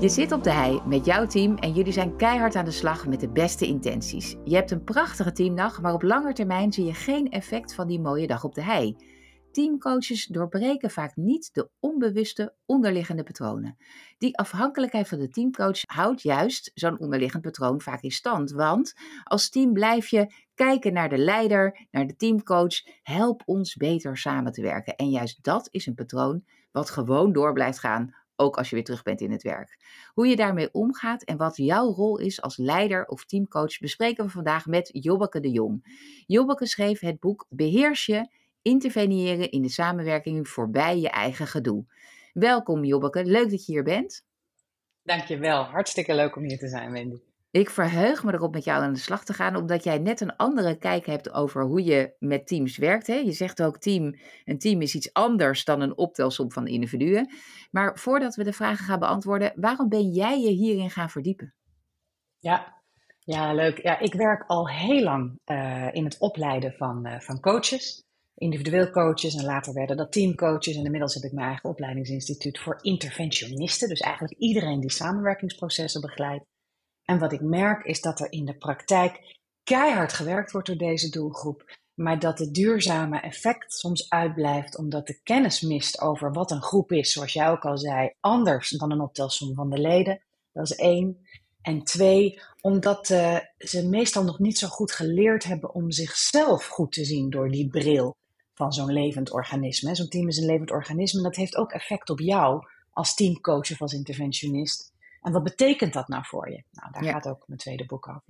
Je zit op de hei met jouw team en jullie zijn keihard aan de slag met de beste intenties. Je hebt een prachtige teamdag, maar op lange termijn zie je geen effect van die mooie dag op de hei. Teamcoaches doorbreken vaak niet de onbewuste onderliggende patronen. Die afhankelijkheid van de teamcoach houdt juist zo'n onderliggend patroon vaak in stand. Want als team blijf je kijken naar de leider, naar de teamcoach. Help ons beter samen te werken. En juist dat is een patroon wat gewoon door blijft gaan ook als je weer terug bent in het werk. Hoe je daarmee omgaat en wat jouw rol is als leider of teamcoach bespreken we vandaag met Jobbeke de Jong. Jobbeke schreef het boek Beheers je, interveneren in de samenwerking voorbij je eigen gedoe. Welkom Jobbeke, leuk dat je hier bent. Dankjewel, hartstikke leuk om hier te zijn Wendy. Ik verheug me erop met jou aan de slag te gaan, omdat jij net een andere kijk hebt over hoe je met teams werkt. Hè? Je zegt ook team, een team is iets anders dan een optelsom van individuen. Maar voordat we de vragen gaan beantwoorden, waarom ben jij je hierin gaan verdiepen? Ja, ja leuk. Ja, ik werk al heel lang uh, in het opleiden van, uh, van coaches. Individueel coaches en later werden dat teamcoaches. En inmiddels heb ik mijn eigen opleidingsinstituut voor interventionisten. Dus eigenlijk iedereen die samenwerkingsprocessen begeleidt. En wat ik merk is dat er in de praktijk keihard gewerkt wordt door deze doelgroep, maar dat het duurzame effect soms uitblijft omdat de kennis mist over wat een groep is, zoals jij ook al zei, anders dan een optelsom van de leden. Dat is één. En twee, omdat uh, ze meestal nog niet zo goed geleerd hebben om zichzelf goed te zien door die bril van zo'n levend organisme. Zo'n team is een levend organisme en dat heeft ook effect op jou als teamcoach of als interventionist. En wat betekent dat nou voor je? Nou, daar gaat ook mijn tweede boek over.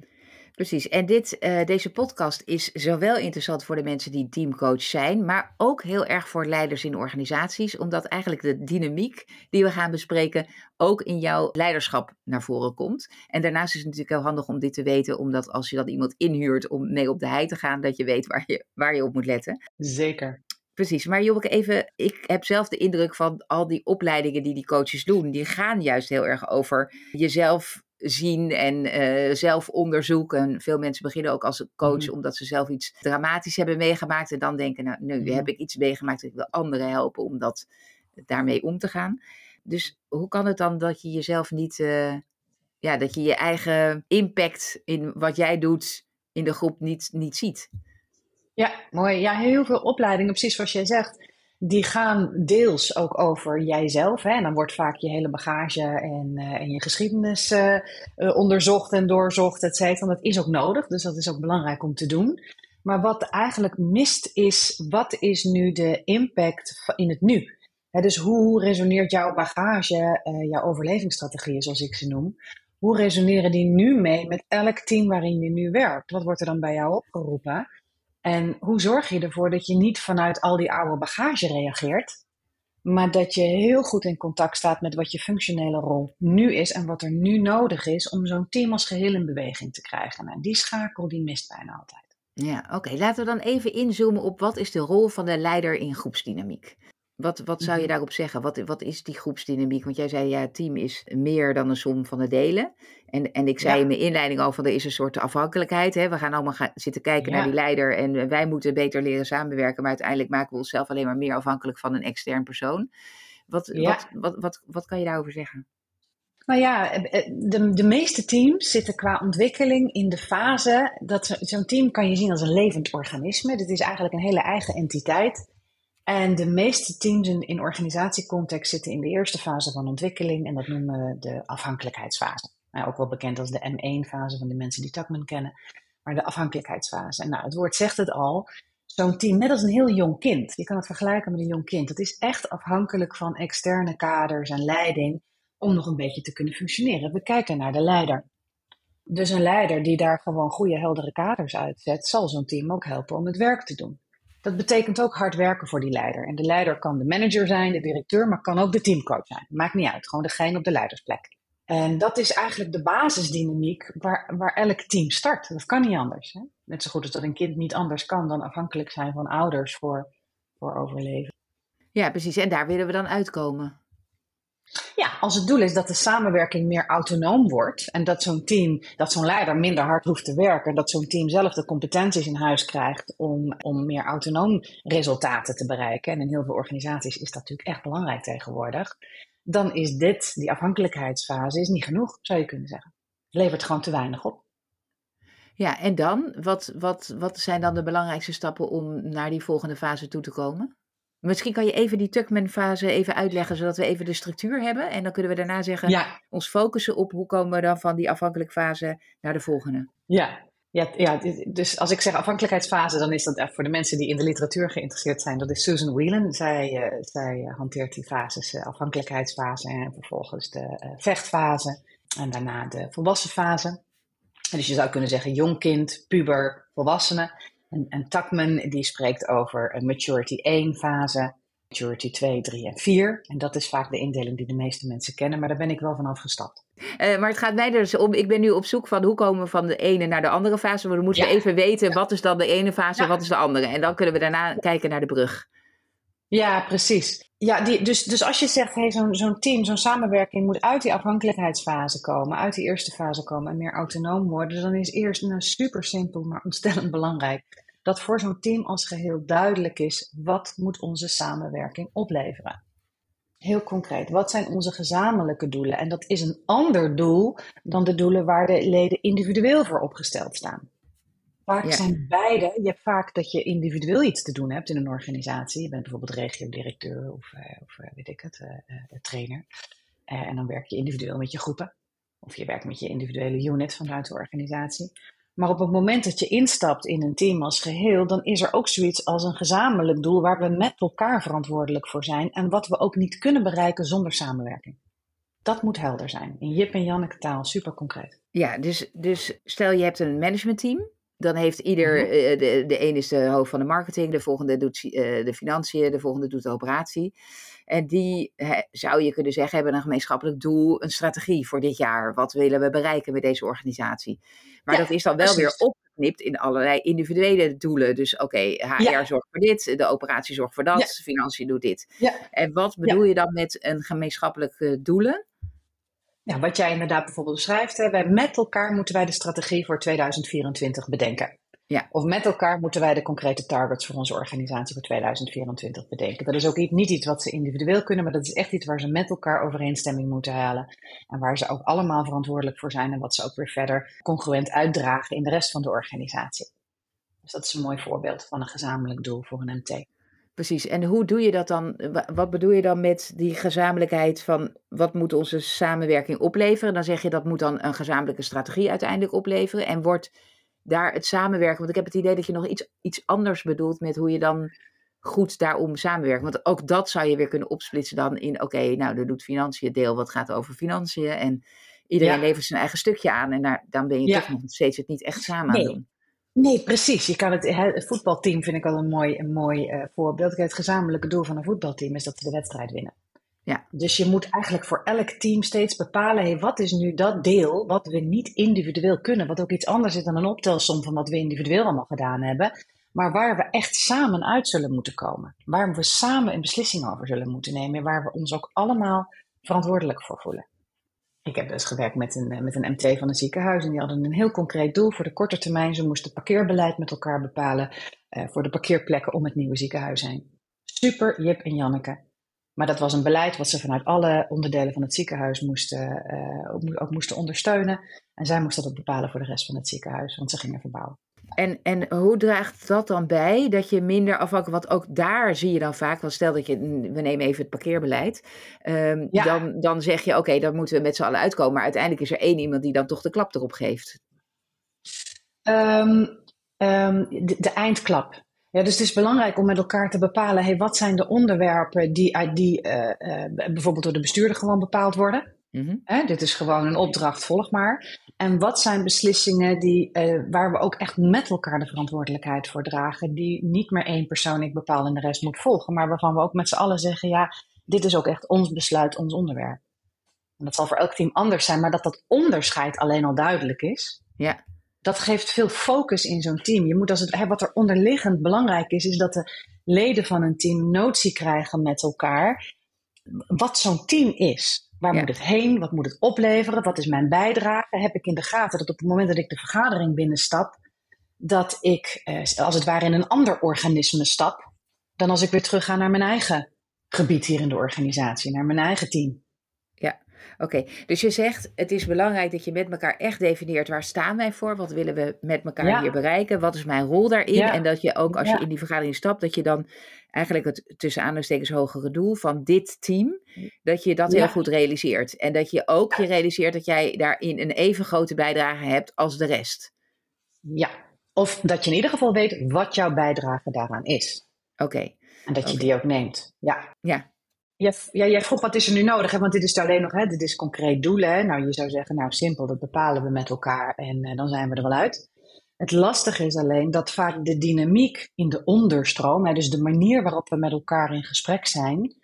Precies. En dit, uh, deze podcast is zowel interessant voor de mensen die teamcoach zijn, maar ook heel erg voor leiders in organisaties, omdat eigenlijk de dynamiek die we gaan bespreken ook in jouw leiderschap naar voren komt. En daarnaast is het natuurlijk heel handig om dit te weten, omdat als je dan iemand inhuurt om mee op de hei te gaan, dat je weet waar je, waar je op moet letten. Zeker. Precies, maar Jobbeke, even, ik heb zelf de indruk van al die opleidingen die die coaches doen, die gaan juist heel erg over jezelf zien en uh, zelf onderzoeken. Veel mensen beginnen ook als coach mm. omdat ze zelf iets dramatisch hebben meegemaakt en dan denken, nou, nu mm. heb ik iets meegemaakt, ik wil anderen helpen om dat, daarmee om te gaan. Dus hoe kan het dan dat je jezelf niet, uh, ja, dat je je eigen impact in wat jij doet in de groep niet, niet ziet? Ja, mooi. Ja, heel veel opleidingen, precies zoals jij zegt, die gaan deels ook over jijzelf. Hè? En dan wordt vaak je hele bagage en, uh, en je geschiedenis uh, uh, onderzocht en doorzocht, et cetera. Dat is ook nodig, dus dat is ook belangrijk om te doen. Maar wat eigenlijk mist is, wat is nu de impact in het nu? Dus hoe resoneert jouw bagage, jouw overlevingsstrategieën, zoals ik ze noem, hoe resoneren die nu mee met elk team waarin je nu werkt? Wat wordt er dan bij jou opgeroepen? En hoe zorg je ervoor dat je niet vanuit al die oude bagage reageert, maar dat je heel goed in contact staat met wat je functionele rol nu is en wat er nu nodig is om zo'n team als geheel in beweging te krijgen. En die schakel die mist bijna altijd. Ja, oké. Laten we dan even inzoomen op wat is de rol van de leider in groepsdynamiek? Wat, wat zou je mhm. daarop zeggen? Wat, wat is die groepsdynamiek? Want jij zei, ja, het team is meer dan een som van de delen. En, en ik zei in mijn inleiding al van, er is een soort afhankelijkheid. Hè? We gaan allemaal gaan zitten kijken naar die leider en wij moeten beter leren samenwerken. Maar uiteindelijk maken we onszelf alleen maar meer afhankelijk van een extern persoon. Wat, wat, wat, wat, wat kan je daarover zeggen? Nou ja, eh, eh, de, de meeste teams zitten qua ontwikkeling in de fase dat zo'n team kan je zien als een levend organisme. Dit is eigenlijk een hele eigen entiteit. En de meeste teams in, organisatiecontext zitten in de eerste fase van ontwikkeling en dat noemen we de afhankelijkheidsfase. Nou, ook wel bekend als de M1-fase van de mensen die Tuckman kennen, maar de afhankelijkheidsfase. En nou, het woord zegt het al. Zo'n team, net als een heel jong kind, je kan het vergelijken met een jong kind, dat is echt afhankelijk van externe kaders en leiding om nog een beetje te kunnen functioneren. We kijken naar de leider. Dus een leider die daar gewoon goede, heldere kaders uitzet, zal zo'n team ook helpen om het werk te doen. Dat betekent ook hard werken voor die leider. En de leider kan de manager zijn, de directeur, maar kan ook de teamcoach zijn. Maakt niet uit, gewoon degene op de leidersplek. En dat is eigenlijk de basisdynamiek waar, waar elk team start. Dat kan niet anders. Hè? Net zo goed als dat een kind niet anders kan dan afhankelijk zijn van ouders voor, voor overleven. Ja, precies. En daar willen we dan uitkomen. Ja, als het doel is dat de samenwerking meer autonoom wordt en dat zo'n team, dat zo'n leider minder hard hoeft te werken, dat zo'n team zelf de competenties in huis krijgt om, om meer autonoom resultaten te bereiken. En in heel veel organisaties is dat natuurlijk echt belangrijk tegenwoordig. dan is dit, die afhankelijkheidsfase, is niet genoeg, zou je kunnen zeggen. Het levert gewoon te weinig op. Ja, en dan? Wat, wat, wat zijn dan de belangrijkste stappen om naar die volgende fase toe te komen? Misschien kan je even die Tuckman-fase even uitleggen, zodat we even de structuur hebben. En dan kunnen we daarna zeggen, ja. ons focussen op hoe komen we dan van die afhankelijk fase naar de volgende. Ja, ja, ja, dus als ik zeg afhankelijkheidsfase, dan is dat echt voor de mensen die in de literatuur geïnteresseerd zijn. Dat is Susan Whelan. Zij, uh, zij uh, hanteert die fases, uh, afhankelijkheidsfase en vervolgens de vechtfase en daarna de volwassen fase. En dus je zou kunnen zeggen jong kind, puber, volwassene. En, en Tuckman die spreekt over een maturity 1 fase, maturity 2, 3 en 4. En dat is vaak de indeling die de meeste mensen kennen, maar daar ben ik wel van afgestapt. Uh, maar het gaat mij dus om, ik ben nu op zoek van hoe komen we van de ene naar de andere fase. Maar dan moeten we even weten wat is dan de ene fase en wat is de andere. En dan kunnen we daarna kijken naar de brug. Ja, precies. Ja, die, dus, dus als je zegt, hey, zo'n zo'n team, zo'n samenwerking moet uit die afhankelijkheidsfase komen, uit die eerste fase komen en meer autonoom worden, dan is eerst nou, super simpel, maar ontstellend belangrijk dat voor zo'n team als geheel duidelijk is wat moet onze samenwerking opleveren. Heel concreet, wat zijn onze gezamenlijke doelen? En dat is een ander doel dan de doelen waar de leden individueel voor opgesteld staan. Vaak zijn beide, je hebt vaak dat je individueel iets te doen hebt in een organisatie. Je bent bijvoorbeeld regio-directeur of, uh, of uh, weet ik het, uh, trainer. en dan werk je individueel met je groepen. Of je werkt met je individuele unit vanuit de organisatie. Maar op het moment dat je instapt in een team als geheel, dan is er ook zoiets als een gezamenlijk doel waar we met elkaar verantwoordelijk voor zijn en wat we ook niet kunnen bereiken zonder samenwerking. Dat moet helder zijn. In Jip en Janneke taal, super concreet. Ja, dus, dus stel je hebt een managementteam. Dan heeft ieder, mhm. eh, de, de een is de hoofd van de marketing, de volgende doet uh, de financiën, de volgende doet de operatie. En die, zou je kunnen zeggen, hebben een gemeenschappelijk doel, een strategie voor dit jaar. Wat willen we bereiken met deze organisatie? Maar dat is dan wel weer opgeknipt in allerlei individuele doelen. Dus oké, HR zorgt voor dit, de operatie zorgt voor dat, ja. financiën doet dit. En wat bedoel je dan met een gemeenschappelijke doelen? Ja, wat jij inderdaad bijvoorbeeld beschrijft, hè, wij met elkaar moeten wij de strategie voor 2024 bedenken. Ja. Of met elkaar moeten wij de concrete targets voor onze organisatie voor 2024 bedenken. Dat is ook niet iets wat ze individueel kunnen, maar dat is echt iets waar ze met elkaar overeenstemming moeten halen. En waar ze ook allemaal verantwoordelijk voor zijn en wat ze ook weer verder congruent uitdragen in de rest van de organisatie. Dus dat is een mooi voorbeeld van een gezamenlijk doel voor een MT. Precies. En hoe doe je dat dan? Wat bedoel je dan met die gezamenlijkheid van wat moet onze samenwerking opleveren? Dan zeg je dat moet dan een gezamenlijke strategie uiteindelijk opleveren. En wordt daar het samenwerken. Want ik heb het idee dat je nog iets, iets anders bedoelt met hoe je dan goed daarom samenwerkt. Want ook dat zou je weer kunnen opsplitsen dan in, oké, nou, dan doet financiën deel wat gaat over financiën. En iedereen levert zijn eigen stukje aan. En daar, dan ben je toch nog steeds het niet echt samen aan doen. Nee, precies. Je kan het, het voetbalteam vind ik al een mooi, een mooi uh, voorbeeld. Het gezamenlijke doel van een voetbalteam is dat ze de wedstrijd winnen. Ja. Dus je moet eigenlijk voor elk team steeds bepalen, hey, wat is nu dat deel wat we niet individueel kunnen, wat ook iets anders is dan een optelsom van wat we individueel allemaal gedaan hebben, maar waar we echt samen uit zullen moeten komen, waar we samen een beslissing over zullen moeten nemen, waar we ons ook allemaal verantwoordelijk voor voelen. Ik heb dus gewerkt met een, met een MT van een ziekenhuis en die hadden een heel concreet doel voor de korte termijn. Ze moesten parkeerbeleid met elkaar bepalen uh, voor de parkeerplekken om het nieuwe ziekenhuis heen. Super, Jip en Janneke. Maar dat was een beleid wat ze vanuit alle onderdelen van het ziekenhuis moesten, uh, ook moesten ondersteunen. En zij moesten dat bepalen voor de rest van het ziekenhuis, want ze gingen verbouwen. En, en hoe draagt dat dan bij dat je minder afhankelijk, want ook daar zie je dan vaak, want stel dat je, we nemen even het parkeerbeleid, um, ja. dan, dan zeg je oké, okay, dan moeten we met z'n allen uitkomen, maar uiteindelijk is er één iemand die dan toch de klap erop geeft. Um, um, de, de, eindklap. Ja, dus het is belangrijk om met elkaar te bepalen, hey, wat zijn de onderwerpen die, die uh, uh, bijvoorbeeld door de bestuurder gewoon bepaald worden. Mm -hmm. dit is gewoon een opdracht, volg maar. En wat zijn beslissingen die, uh, waar we ook echt met elkaar de verantwoordelijkheid voor dragen, die niet meer één persoon ik bepaal en de rest moet volgen, maar waarvan we ook met z'n allen zeggen, ja, dit is ook echt ons besluit, ons onderwerp. En dat zal voor elk team anders zijn, maar dat dat onderscheid alleen al duidelijk is. Ja dat geeft veel focus in zo'n team. Je moet als het, wat er onderliggend belangrijk is, is dat de leden van een team notie krijgen met elkaar wat zo'n team is. Waar moet het heen? Wat moet het opleveren? Wat is mijn bijdrage? Heb ik in de gaten dat op het moment dat ik de vergadering binnenstap, dat ik eh, als het ware in een ander organisme stap, dan als ik weer terug ga naar mijn eigen gebied hier in de organisatie, naar mijn eigen team. Oké, dus je zegt het is belangrijk dat je met elkaar echt definieert waar staan wij voor, wat willen we met elkaar hier bereiken, wat is mijn rol daarin en dat je ook als je in die vergadering stapt, dat je dan eigenlijk het tussen aanhalingstekens hogere doel van dit team, dat je dat heel goed realiseert en dat je ook je realiseert dat jij daarin een even grote bijdrage hebt als de rest. Ja, of dat je in ieder geval weet wat jouw bijdrage daaraan is. Oké. En dat je die ook neemt. Ja. Ja, ja, jij vroeg wat is er nu nodig, hè? want dit is alleen nog, hè? dit is concreet doelen. Hè? Nou, je zou zeggen, nou simpel, dat bepalen we met elkaar en uh, dan zijn we er wel uit. Het lastige is alleen dat vaak de dynamiek in de onderstroom, hè, dus de manier waarop we met elkaar in gesprek zijn,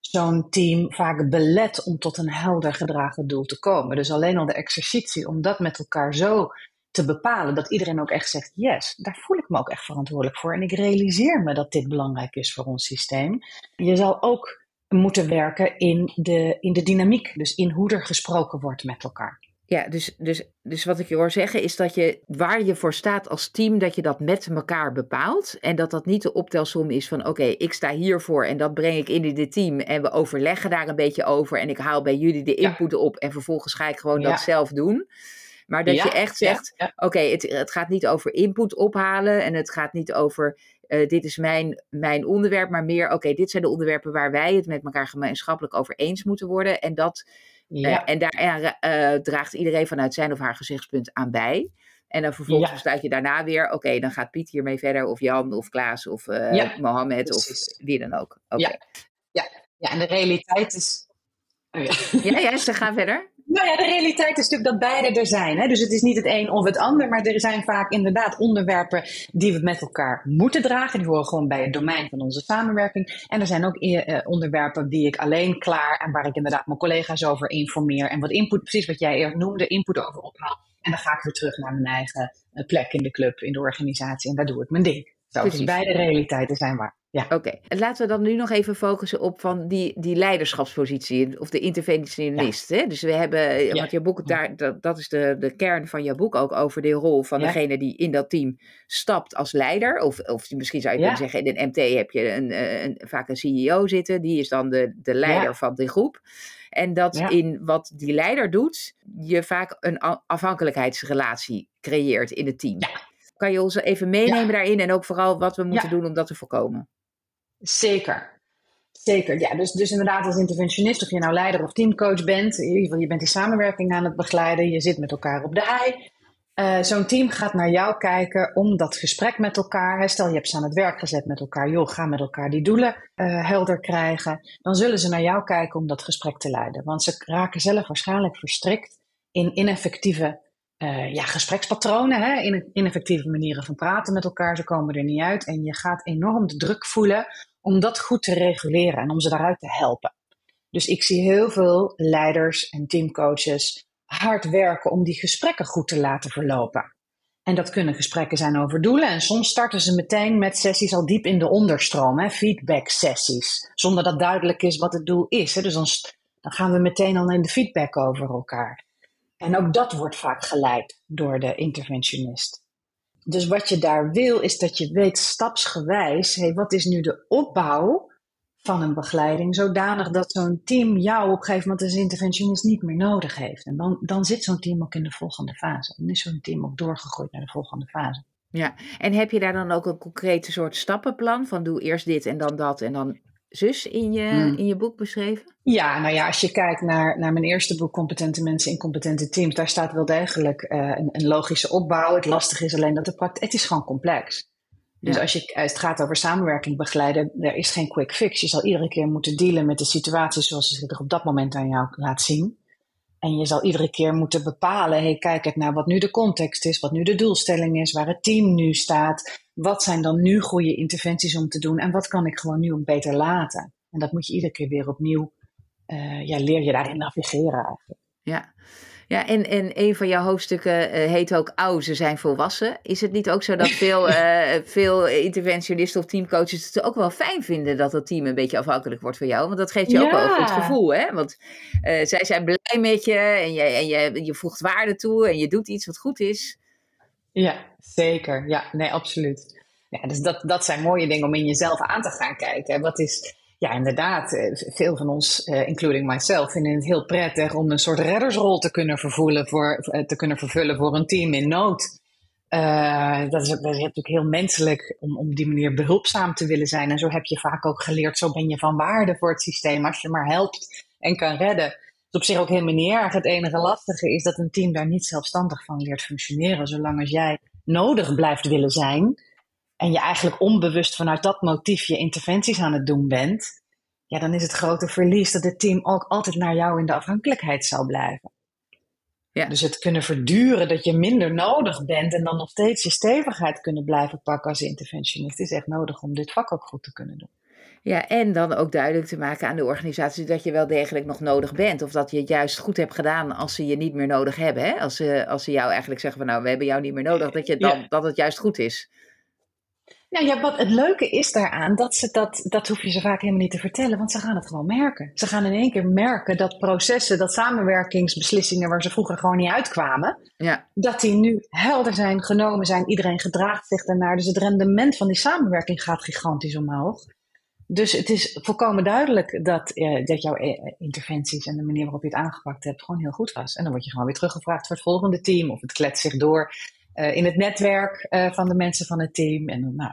zo'n team vaak belet om tot een helder gedragen doel te komen. Dus alleen al de exercitie om dat met elkaar zo te bepalen dat iedereen ook echt zegt: yes, daar voel ik me ook echt verantwoordelijk voor. En ik realiseer me dat dit belangrijk is voor ons systeem. Je zal ook moeten werken in de, in de dynamiek. Dus in hoe er gesproken wordt met elkaar. Ja, dus, dus, dus wat ik je hoor zeggen is dat je waar je voor staat als team, dat je dat met elkaar bepaalt. En dat dat niet de optelsom is van oké, ik sta hiervoor en dat breng ik in dit team. En we overleggen daar een beetje over en ik haal bij jullie de input op en vervolgens ga ik gewoon dat zelf doen. Maar dat je echt zegt, oké, het, het gaat niet over input ophalen en het gaat niet over uh, dit is mijn, mijn onderwerp, maar meer, oké, dit zijn de onderwerpen waar wij het met elkaar gemeenschappelijk over eens moeten worden. En, dat, uh, en daar uh, draagt iedereen vanuit zijn of haar gezichtspunt aan bij. En dan vervolgens ja. besluit je daarna weer, oké, dan gaat Piet hiermee verder, of Jan, of Klaas, of ja, Mohammed, precies. of wie dan ook. Okay. Ja. ja. Ja, en de realiteit is. Oh ja. ja, ja, ze gaan verder. Nou ja, de realiteit is natuurlijk dat beide er zijn. Hè? Dus het is niet het een of het ander, maar er zijn vaak inderdaad onderwerpen die we met elkaar moeten dragen. Die horen gewoon bij het domein van onze samenwerking. En er zijn ook uh, onderwerpen die ik alleen klaar en waar ik inderdaad mijn collega's over informeer. En wat input, precies wat jij eerst noemde, input over ophaal. En dan ga ik weer terug naar mijn eigen eh, plek in de club, in de organisatie. En daar doe ik mijn ding. Zo, dus beide realiteiten zijn waar. Ja. Oké, laten we dan nu nog even focussen op van die, die leiderschapspositie of de interventionist. Hè? Dus we hebben, ja. want je boek, daar, dat, dat is de, de kern van jouw boek ook over de rol van degene die in dat team stapt als leider. Of, of misschien zou je kunnen zeggen, in een MT heb je een, een, vaak een CEO zitten, die is dan de, de leider van die groep. En dat in wat die leider doet, je vaak een afhankelijkheidsrelatie creëert in het team. Kan je ons even meenemen daarin en ook vooral wat we moeten doen om dat te voorkomen? Zeker. Zeker, ja. Dus, dus inderdaad als interventionist, of je nou leider of teamcoach bent, in ieder geval je bent die samenwerking aan het begeleiden, je zit met elkaar op de hei. Uh, Zo'n team gaat naar jou kijken om dat gesprek met elkaar, stel je hebt ze aan het werk gezet met elkaar, joh, ga met elkaar die doelen uh, helder krijgen. Dan zullen ze naar jou kijken om dat gesprek te leiden. Want ze raken zelf waarschijnlijk verstrikt in ineffectieve uh, ja, gesprekspatronen, hè, ineffectieve manieren van praten met elkaar. Ze komen er niet uit en je gaat enorm de druk voelen om dat goed te reguleren en om ze daaruit te helpen. Dus ik zie heel veel leiders en teamcoaches hard werken om die gesprekken goed te laten verlopen. En dat kunnen gesprekken zijn over doelen. En soms starten ze meteen met sessies al diep in de onderstroom, hè, feedback sessies. Zonder dat duidelijk is wat het doel is. Hè. Dus dan, dan gaan we meteen al in de feedback over elkaar. En ook dat wordt vaak geleid door de interventionist. Dus wat je daar wil, is dat je weet stapsgewijs, hey, wat is nu de opbouw van een begeleiding, zodanig dat zo'n team jou op een gegeven moment als interventionist niet meer nodig heeft. En dan, dan zit zo'n team ook in de volgende fase. Dan is zo'n team ook doorgegroeid naar de volgende fase. Ja, en heb je daar dan ook een concrete soort stappenplan van doe eerst dit en dan dat en dan zus in je, hmm. in je boek beschreven? Ja, nou ja, als je kijkt naar, naar mijn eerste boek, Competente Mensen in Competente Teams, daar staat wel degelijk uh, een, een, logische opbouw. Het lastige is alleen dat de praktijk, het is gewoon complex. Dus als, je, als het gaat over samenwerking begeleiden, er is geen quick fix. Je zal iedere keer moeten dealen met de situatie zoals ze zich op dat moment aan jou laat zien. En je zal iedere keer moeten bepalen, hey, kijk het naar wat nu de context is, wat nu de doelstelling is, waar het team nu staat. Wat zijn dan nu goede interventies om te doen en wat kan ik gewoon nu ook beter laten? En dat moet je iedere keer weer opnieuw, uh, ja, leer je daarin navigeren eigenlijk. Ja, ja, en, en een van jouw hoofdstukken uh, heet ook Oud, ze zijn volwassen. Is het niet ook zo dat veel, uh, veel interventionisten of teamcoaches het ook wel fijn vinden dat het team een beetje afhankelijk wordt van jou? Want dat geeft je ook wel een goed gevoel, hè? Want uh, zij zijn blij met je en, je en je, je voegt waarde toe en je doet iets wat goed is. Ja, zeker. Ja, nee, absoluut. Ja, dus dat, dat zijn mooie dingen om in jezelf aan te gaan kijken. Wat is, ja, inderdaad, eh, veel van ons, uh, including myself, vinden het heel prettig om een soort reddersrol te kunnen vervullen voor, te kunnen vervullen voor een team in nood. Dat, is, natuurlijk heel menselijk om op die manier behulpzaam te willen zijn. En zo heb je vaak ook geleerd, zo ben je van waarde voor het systeem als je maar helpt en kan redden. Dat is op zich ook helemaal niet erg. Het enige lastige is dat een team daar niet zelfstandig van leert functioneren. Zolang als jij nodig blijft willen zijn en je eigenlijk onbewust vanuit dat motief je interventies aan het doen bent, ja, dan is het grote verlies dat het team ook altijd naar jou in de afhankelijkheid zal blijven. Ja. Dus het kunnen verduren dat je minder nodig bent en dan nog steeds je stevigheid kunnen blijven pakken als interventionist is echt nodig om dit vak ook goed te kunnen doen. Ja, en dan ook duidelijk te maken aan de organisatie dat je wel degelijk nog nodig bent. Of dat je het juist goed hebt gedaan als ze je niet meer nodig hebben. Hè? Als, ze, als ze jou eigenlijk zeggen van nou, we hebben jou niet meer nodig, dat, je dan, dat het juist goed is. Nou ja, wat het leuke is daaraan, dat, ze dat, dat hoef je ze vaak helemaal niet te vertellen, want ze gaan het gewoon merken. Ze gaan in één keer merken dat processen, dat samenwerkingsbeslissingen waar ze vroeger gewoon niet uitkwamen, ja. dat die nu helder zijn, genomen zijn, iedereen gedraagt zich daarnaar. Dus het rendement van die samenwerking gaat gigantisch omhoog. Dus het is volkomen duidelijk dat, eh, dat jouw eh, interventies en de manier waarop je het aangepakt hebt gewoon heel goed was. En dan word je gewoon weer teruggevraagd voor het volgende team of het kletst zich door uh, in het netwerk uh, van de mensen van het team. En dan nou.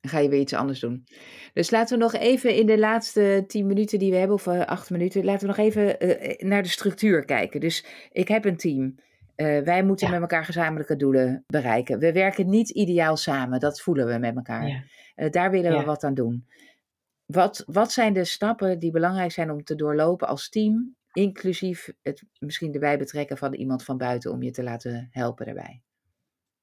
ga je weer iets anders doen. Dus laten we nog even in de laatste tien minuten die we hebben, of acht minuten, laten we nog even naar de structuur kijken. Dus ik heb een team. wij moeten met elkaar gezamenlijke doelen bereiken. We werken niet ideaal samen, dat voelen we met elkaar. Ja. daar willen we wat aan doen. Wat, wat zijn de stappen die belangrijk zijn om te doorlopen als team, inclusief het misschien erbij betrekken van iemand van buiten om je te laten helpen daarbij?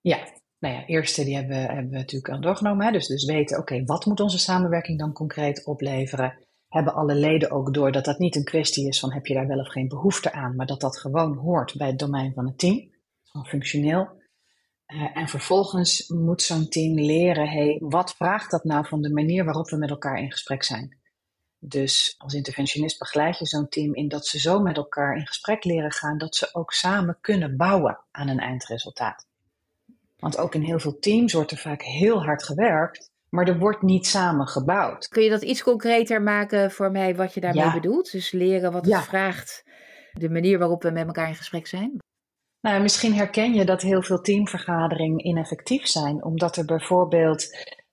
Ja, nou ja, eerste die hebben, hebben we natuurlijk al doorgenomen. Hè? Dus, dus weten, oké, wat moet onze samenwerking dan concreet opleveren? Hebben alle leden ook door dat dat niet een kwestie is van heb je daar wel of geen behoefte aan, maar dat dat gewoon hoort bij het domein van het team, gewoon functioneel. Uh, en vervolgens moet zo'n team leren, hey, wat vraagt dat nou van de manier waarop we met elkaar in gesprek zijn? Dus als interventionist begeleid je zo'n team in dat ze zo met elkaar in gesprek leren gaan dat ze ook samen kunnen bouwen aan een eindresultaat. Want ook in heel veel teams wordt er vaak heel hard gewerkt, maar er wordt niet samen gebouwd. Kun je dat iets concreter maken voor mij wat je daarmee bedoelt? Dus leren wat het vraagt, de manier waarop we met elkaar in gesprek zijn? Nou, misschien herken je dat heel veel teamvergaderingen ineffectief zijn, omdat er bijvoorbeeld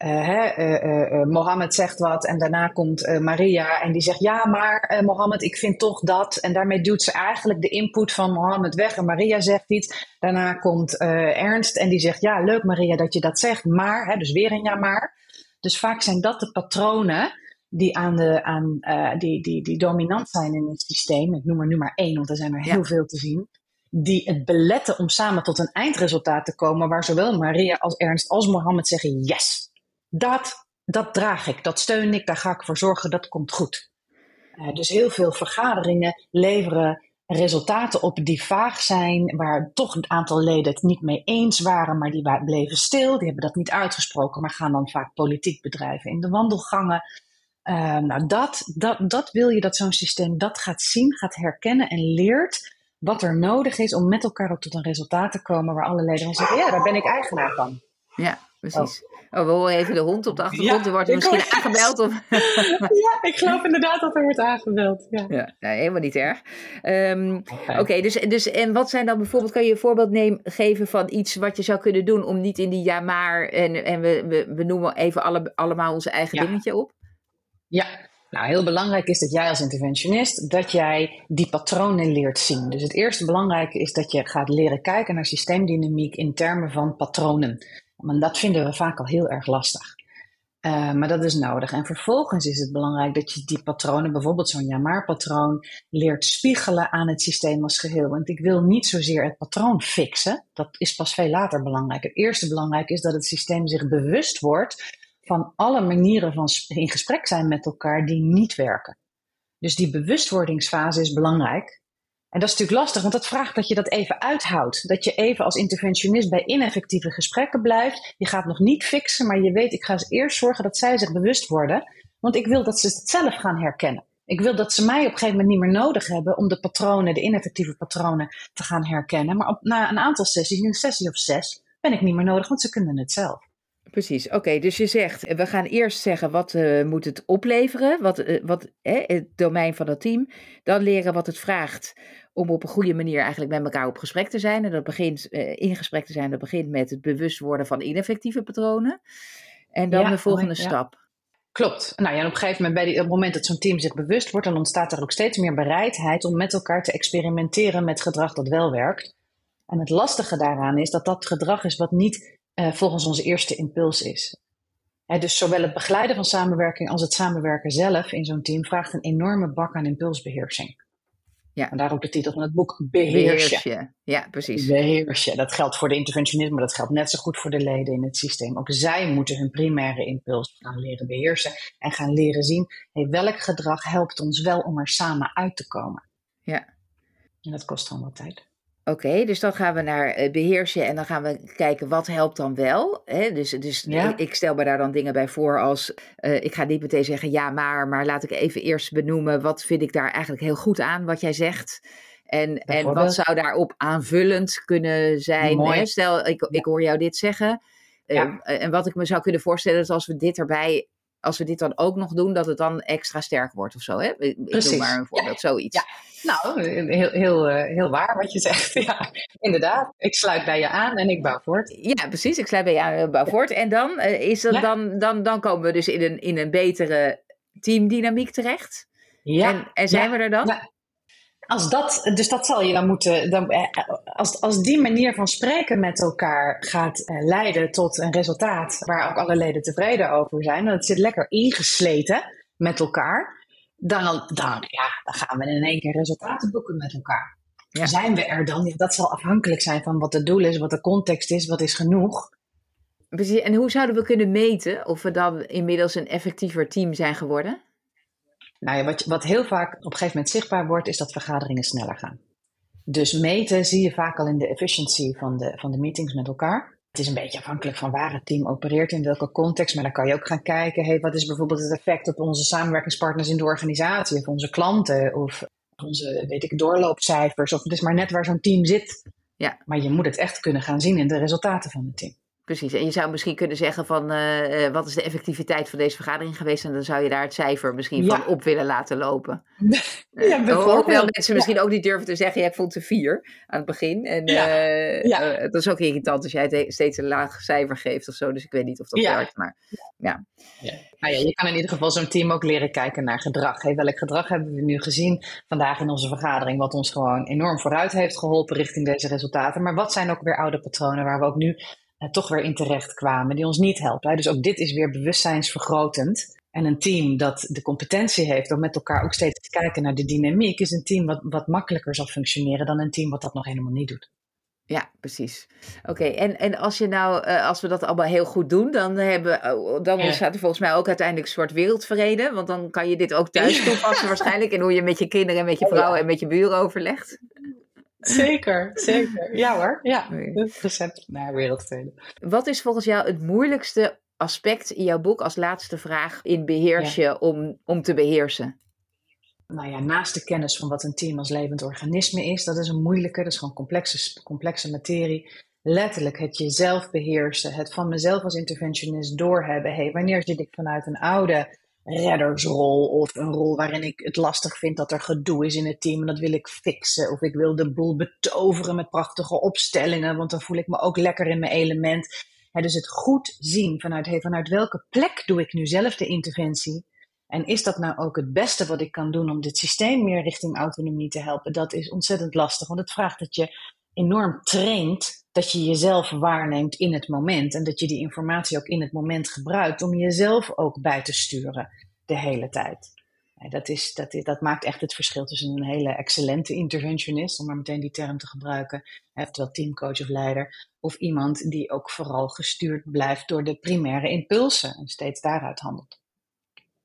uh, Mohammed zegt wat en daarna komt Maria en die zegt ja, maar Mohammed, ik vind toch dat. En daarmee duwt ze eigenlijk de input van Mohammed weg en Maria zegt iets. Daarna komt Ernst en die zegt ja, leuk Maria dat je dat zegt, maar, hè, dus weer een ja maar. Dus vaak zijn dat de patronen die, aan de, aan, die, die, die dominant zijn in het systeem. Ik noem er nu maar één, want er zijn er heel veel te zien die het beletten om samen tot een eindresultaat te komen, waar zowel Maria als Ernst als Mohammed zeggen: Yes, dat, dat draag ik, dat steun ik, daar ga ik voor zorgen, dat komt goed. Uh, dus heel veel vergaderingen leveren resultaten op die vaag zijn, waar toch een aantal leden het niet mee eens waren, maar die bleven stil, die hebben dat niet uitgesproken, maar gaan dan vaak politiek bedrijven in de wandelgangen. Uh, nou, dat, dat, dat wil je dat zo'n systeem dat gaat zien, gaat herkennen en leert wat er nodig is om met elkaar ook tot een resultaat te komen waar alle leden van zeggen, ja, daar ben ik eigenaar van. Ja, precies. Oh. Oh, we horen even de hond op de achtergrond. Ja, er wordt misschien aangebeld. Of... ja, ik geloof inderdaad dat er wordt aangebeld. Ja, ja nee, helemaal niet erg. Um, Oké, dus, dus en wat zijn dan bijvoorbeeld, kan je een voorbeeld nemen, geven van iets wat je zou kunnen doen om niet in die ja maar en, en we, we, we noemen even alle, allemaal onze eigen dingetje op? Ja, nou, heel belangrijk is dat jij als interventionist, dat jij die patronen leert zien. Dus het eerste belangrijke is dat je gaat leren kijken naar systeemdynamiek in termen van patronen. Want dat vinden we vaak al heel erg lastig. Uh, maar dat is nodig. En vervolgens is het belangrijk dat je die patronen, bijvoorbeeld zo'n ja-maar-patroon, leert spiegelen aan het systeem als geheel. Want ik wil niet zozeer het patroon fixen. Dat is pas veel later belangrijk. Het eerste belangrijk is dat het systeem zich bewust wordt van alle manieren van in gesprek zijn met elkaar die niet werken. Dus die bewustwordingsfase is belangrijk. En dat is natuurlijk lastig, want dat vraagt dat je dat even uithoudt. Dat je even als interventionist bij ineffectieve gesprekken blijft. Je gaat nog niet fixen, maar je weet, ik ga eerst zorgen dat zij zich bewust worden. Want ik wil dat ze het zelf gaan herkennen. Ik wil dat ze mij op een gegeven moment niet meer nodig hebben om de patronen, de ineffectieve patronen, te gaan herkennen. Maar na een aantal sessies, een sessie of zes, ben ik niet meer nodig, want ze kunnen het zelf. Precies, oké. dus je zegt, we gaan eerst zeggen wat uh, moet het opleveren, wat, uh, wat het domein van het team. Dan leren wat het vraagt om op een goede manier eigenlijk met elkaar op gesprek te zijn. En dat begint uh, in gesprek te zijn, dat begint met het bewust worden van ineffectieve patronen. En dan de volgende stap. Klopt. Nou ja, en op een gegeven moment, bij die, op het moment dat zo'n team zich bewust wordt, dan ontstaat er ook steeds meer bereidheid om met elkaar te experimenteren met gedrag dat wel werkt. En het lastige daaraan is dat dat gedrag is wat niet uh, volgens onze eerste impuls is. dus zowel het begeleiden van samenwerking als het samenwerken zelf in zo'n team vraagt een enorme bak aan impulsbeheersing. Ja. En daar ook de titel van het boek Beheersje. Ja, precies. Beheersje. Dat geldt voor de interventionisme, maar dat geldt net zo goed voor de leden in het systeem. Ook zij moeten hun primaire impuls gaan leren beheersen en gaan leren zien hey, welk gedrag helpt ons wel om er samen uit te komen. Ja. En dat kost gewoon wat tijd. Oké, dus dan gaan we naar uh, beheersen en dan gaan we kijken wat helpt dan wel. Hè? Dus, dus ik, ik, stel me daar dan dingen bij voor als, uh, ik ga niet meteen zeggen ja maar, maar laat ik even eerst benoemen wat vind ik daar eigenlijk heel goed aan wat jij zegt. En, en wat zou daarop aanvullend kunnen zijn? Hè? Stel, ik, ik hoor jou dit zeggen. Uh, en wat ik me zou kunnen voorstellen is als we dit erbij als we dit dan ook nog doen, dat het dan extra sterk wordt of zo. Hè? Ik Precies. doe maar een voorbeeld, zoiets. Ja. Nou, heel, heel, eh, heel waar wat je zegt. Ja, inderdaad. Ik sluit bij je aan en ik bouw voort. Ja, precies. Ik sluit bij je aan en bouw voort. En dan, uh, is het dan, dan, dan komen we dus in een, in een betere teamdynamiek terecht. Ja. En, en zijn we er dan? Als dat, dus dat zal je dan moeten. Dan, eh, als, als die manier van spreken met elkaar gaat eh, leiden tot een resultaat waar ook alle leden tevreden over zijn, en het zit lekker ingesleten met elkaar, dan, dan, ja, dan gaan we in één keer resultaten boeken met elkaar. Zijn we er dan? Dat zal afhankelijk zijn van wat het doel is, wat de context is, wat is genoeg. Precies. En hoe zouden we kunnen meten of we dan inmiddels een effectiever team zijn geworden? Nou ja, wat, wat heel vaak op een gegeven moment zichtbaar wordt, is dat vergaderingen sneller gaan. Dus meten zie je vaak al in de efficiency van de, van de meetings met elkaar. Het is een beetje afhankelijk van waar het team opereert, in welke context. Maar dan kan je ook gaan kijken, hey, wat is bijvoorbeeld het effect op onze samenwerkingspartners in de organisatie, of onze klanten, of onze, weet ik, doorloopcijfers. Of het is maar net waar zo'n team zit. Ja. Maar je moet het echt kunnen gaan zien in de resultaten van het team. Precies, en je zou misschien kunnen zeggen van uh, wat is de effectiviteit van deze vergadering geweest en dan zou je daar het cijfer misschien van op willen laten lopen. ja, uh, wel mensen misschien ook niet durven te zeggen, ja, ik vond ze vier aan het begin. En ja. dat is ook irritant als jij steeds een laag cijfer geeft of zo, dus ik weet niet of dat werkt, maar ja. Nou ja, je kan in ieder geval zo'n team ook leren kijken naar gedrag. Hey, welk gedrag hebben we nu gezien vandaag in onze vergadering, wat ons gewoon enorm vooruit heeft geholpen richting deze resultaten. Maar wat zijn ook weer oude patronen waar we ook nu uh, toch weer in terecht kwamen, die ons niet helpen. Dus ook dit is weer bewustzijnsvergrotend. En een team dat de competentie heeft om met elkaar ook steeds te kijken naar de dynamiek, is een team wat, wat makkelijker zal functioneren dan een team wat dat nog helemaal niet doet. Ja, precies. Oké, en, en als, je nou, uh, als we dat allemaal heel goed doen, dan, hebben, uh, dan ontstaat er volgens mij ook uiteindelijk een soort wereldvrede. Want dan kan je dit ook thuis toepassen waarschijnlijk. En hoe je met je kinderen, met je vrouw en met je buren overlegt. Zeker, zeker. Ja hoor, ja. Het recept naar wereldvrede. Wat is volgens jou het moeilijkste aspect in jouw boek als laatste vraag in beheers je om, om te beheersen? Nou ja, naast de kennis van wat een team als levend organisme is, dat is een moeilijke, dat is gewoon complexe, complexe materie. Letterlijk het jezelf beheersen, het van mezelf als interventionist doorhebben. Hey, wanneer zit ik vanuit een oude reddersrol of een rol waarin ik het lastig vind dat er gedoe is in het team en dat wil ik fixen. Of ik wil de boel betoveren met prachtige opstellingen, want dan voel ik me ook lekker in mijn element. dus het goed zien vanuit, vanuit welke plek doe ik nu zelf de interventie? En is dat nou ook het beste wat ik kan doen om dit systeem meer richting autonomie te helpen? Dat is ontzettend lastig, want het vraagt dat je enorm traint dat je jezelf waarneemt in het moment en dat je die informatie ook in het moment gebruikt om jezelf ook bij te sturen de hele tijd. Dat, is, dat, is, dat maakt echt het verschil tussen een hele excellente interventionist, om maar meteen die term te gebruiken, oftewel teamcoach of leider, of iemand die ook vooral gestuurd blijft door de primaire impulsen en steeds daaruit handelt.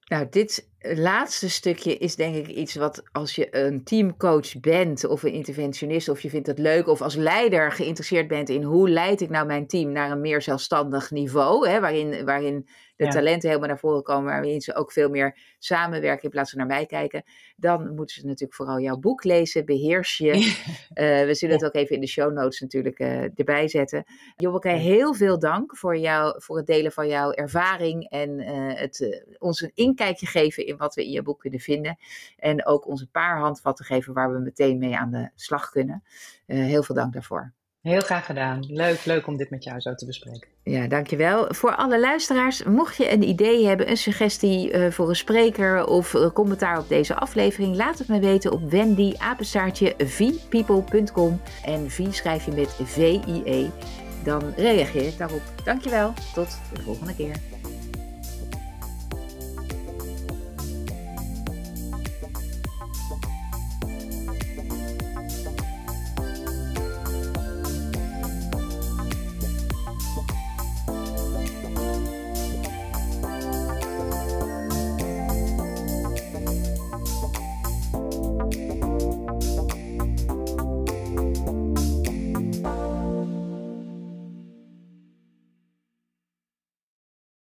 Nou, dit laatste stukje is denk ik iets wat als je een teamcoach bent of een interventionist of je vindt het leuk of als leider geïnteresseerd bent in hoe leid ik nou mijn team naar een meer zelfstandig niveau, hè, waarin, waarin de talenten helemaal naar voren komen, waarin ze ook veel meer samenwerken in plaats van naar mij kijken, dan moeten ze natuurlijk vooral jouw boek lezen, beheers je. uh, we zullen het ook even in de show notes natuurlijk uh, erbij zetten. Jobbeke, heel veel dank voor, jou, voor het delen van jouw ervaring en uh, het ons een inkijkje geven in wat we in je boek kunnen vinden. En ook ons een paar handvatten geven waar we meteen mee aan de slag kunnen. heel veel dank daarvoor. Heel graag gedaan. Leuk, leuk om dit met jou zo te bespreken. Ja, dankjewel. Voor alle luisteraars, mocht je een idee hebben, een suggestie uh, voor een spreker of een commentaar op deze aflevering, laat het me weten op wendyapenstaartje.vpeople.com en V schrijf je met V-I-E. Dan reageer ik daarop. Dankjewel. Tot de volgende keer.